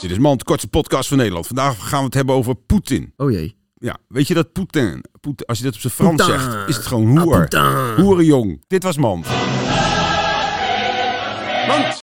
Dit is Mand, kortste podcast van Nederland. Vandaag gaan we het hebben over Poetin. Oh jee. Ja, weet je dat Poetin, Poet- als je dat op zijn Frans Poetin. zegt, is het gewoon hoer. Ah, Poetin. Hoerenjong. Dit was Mand. Mand.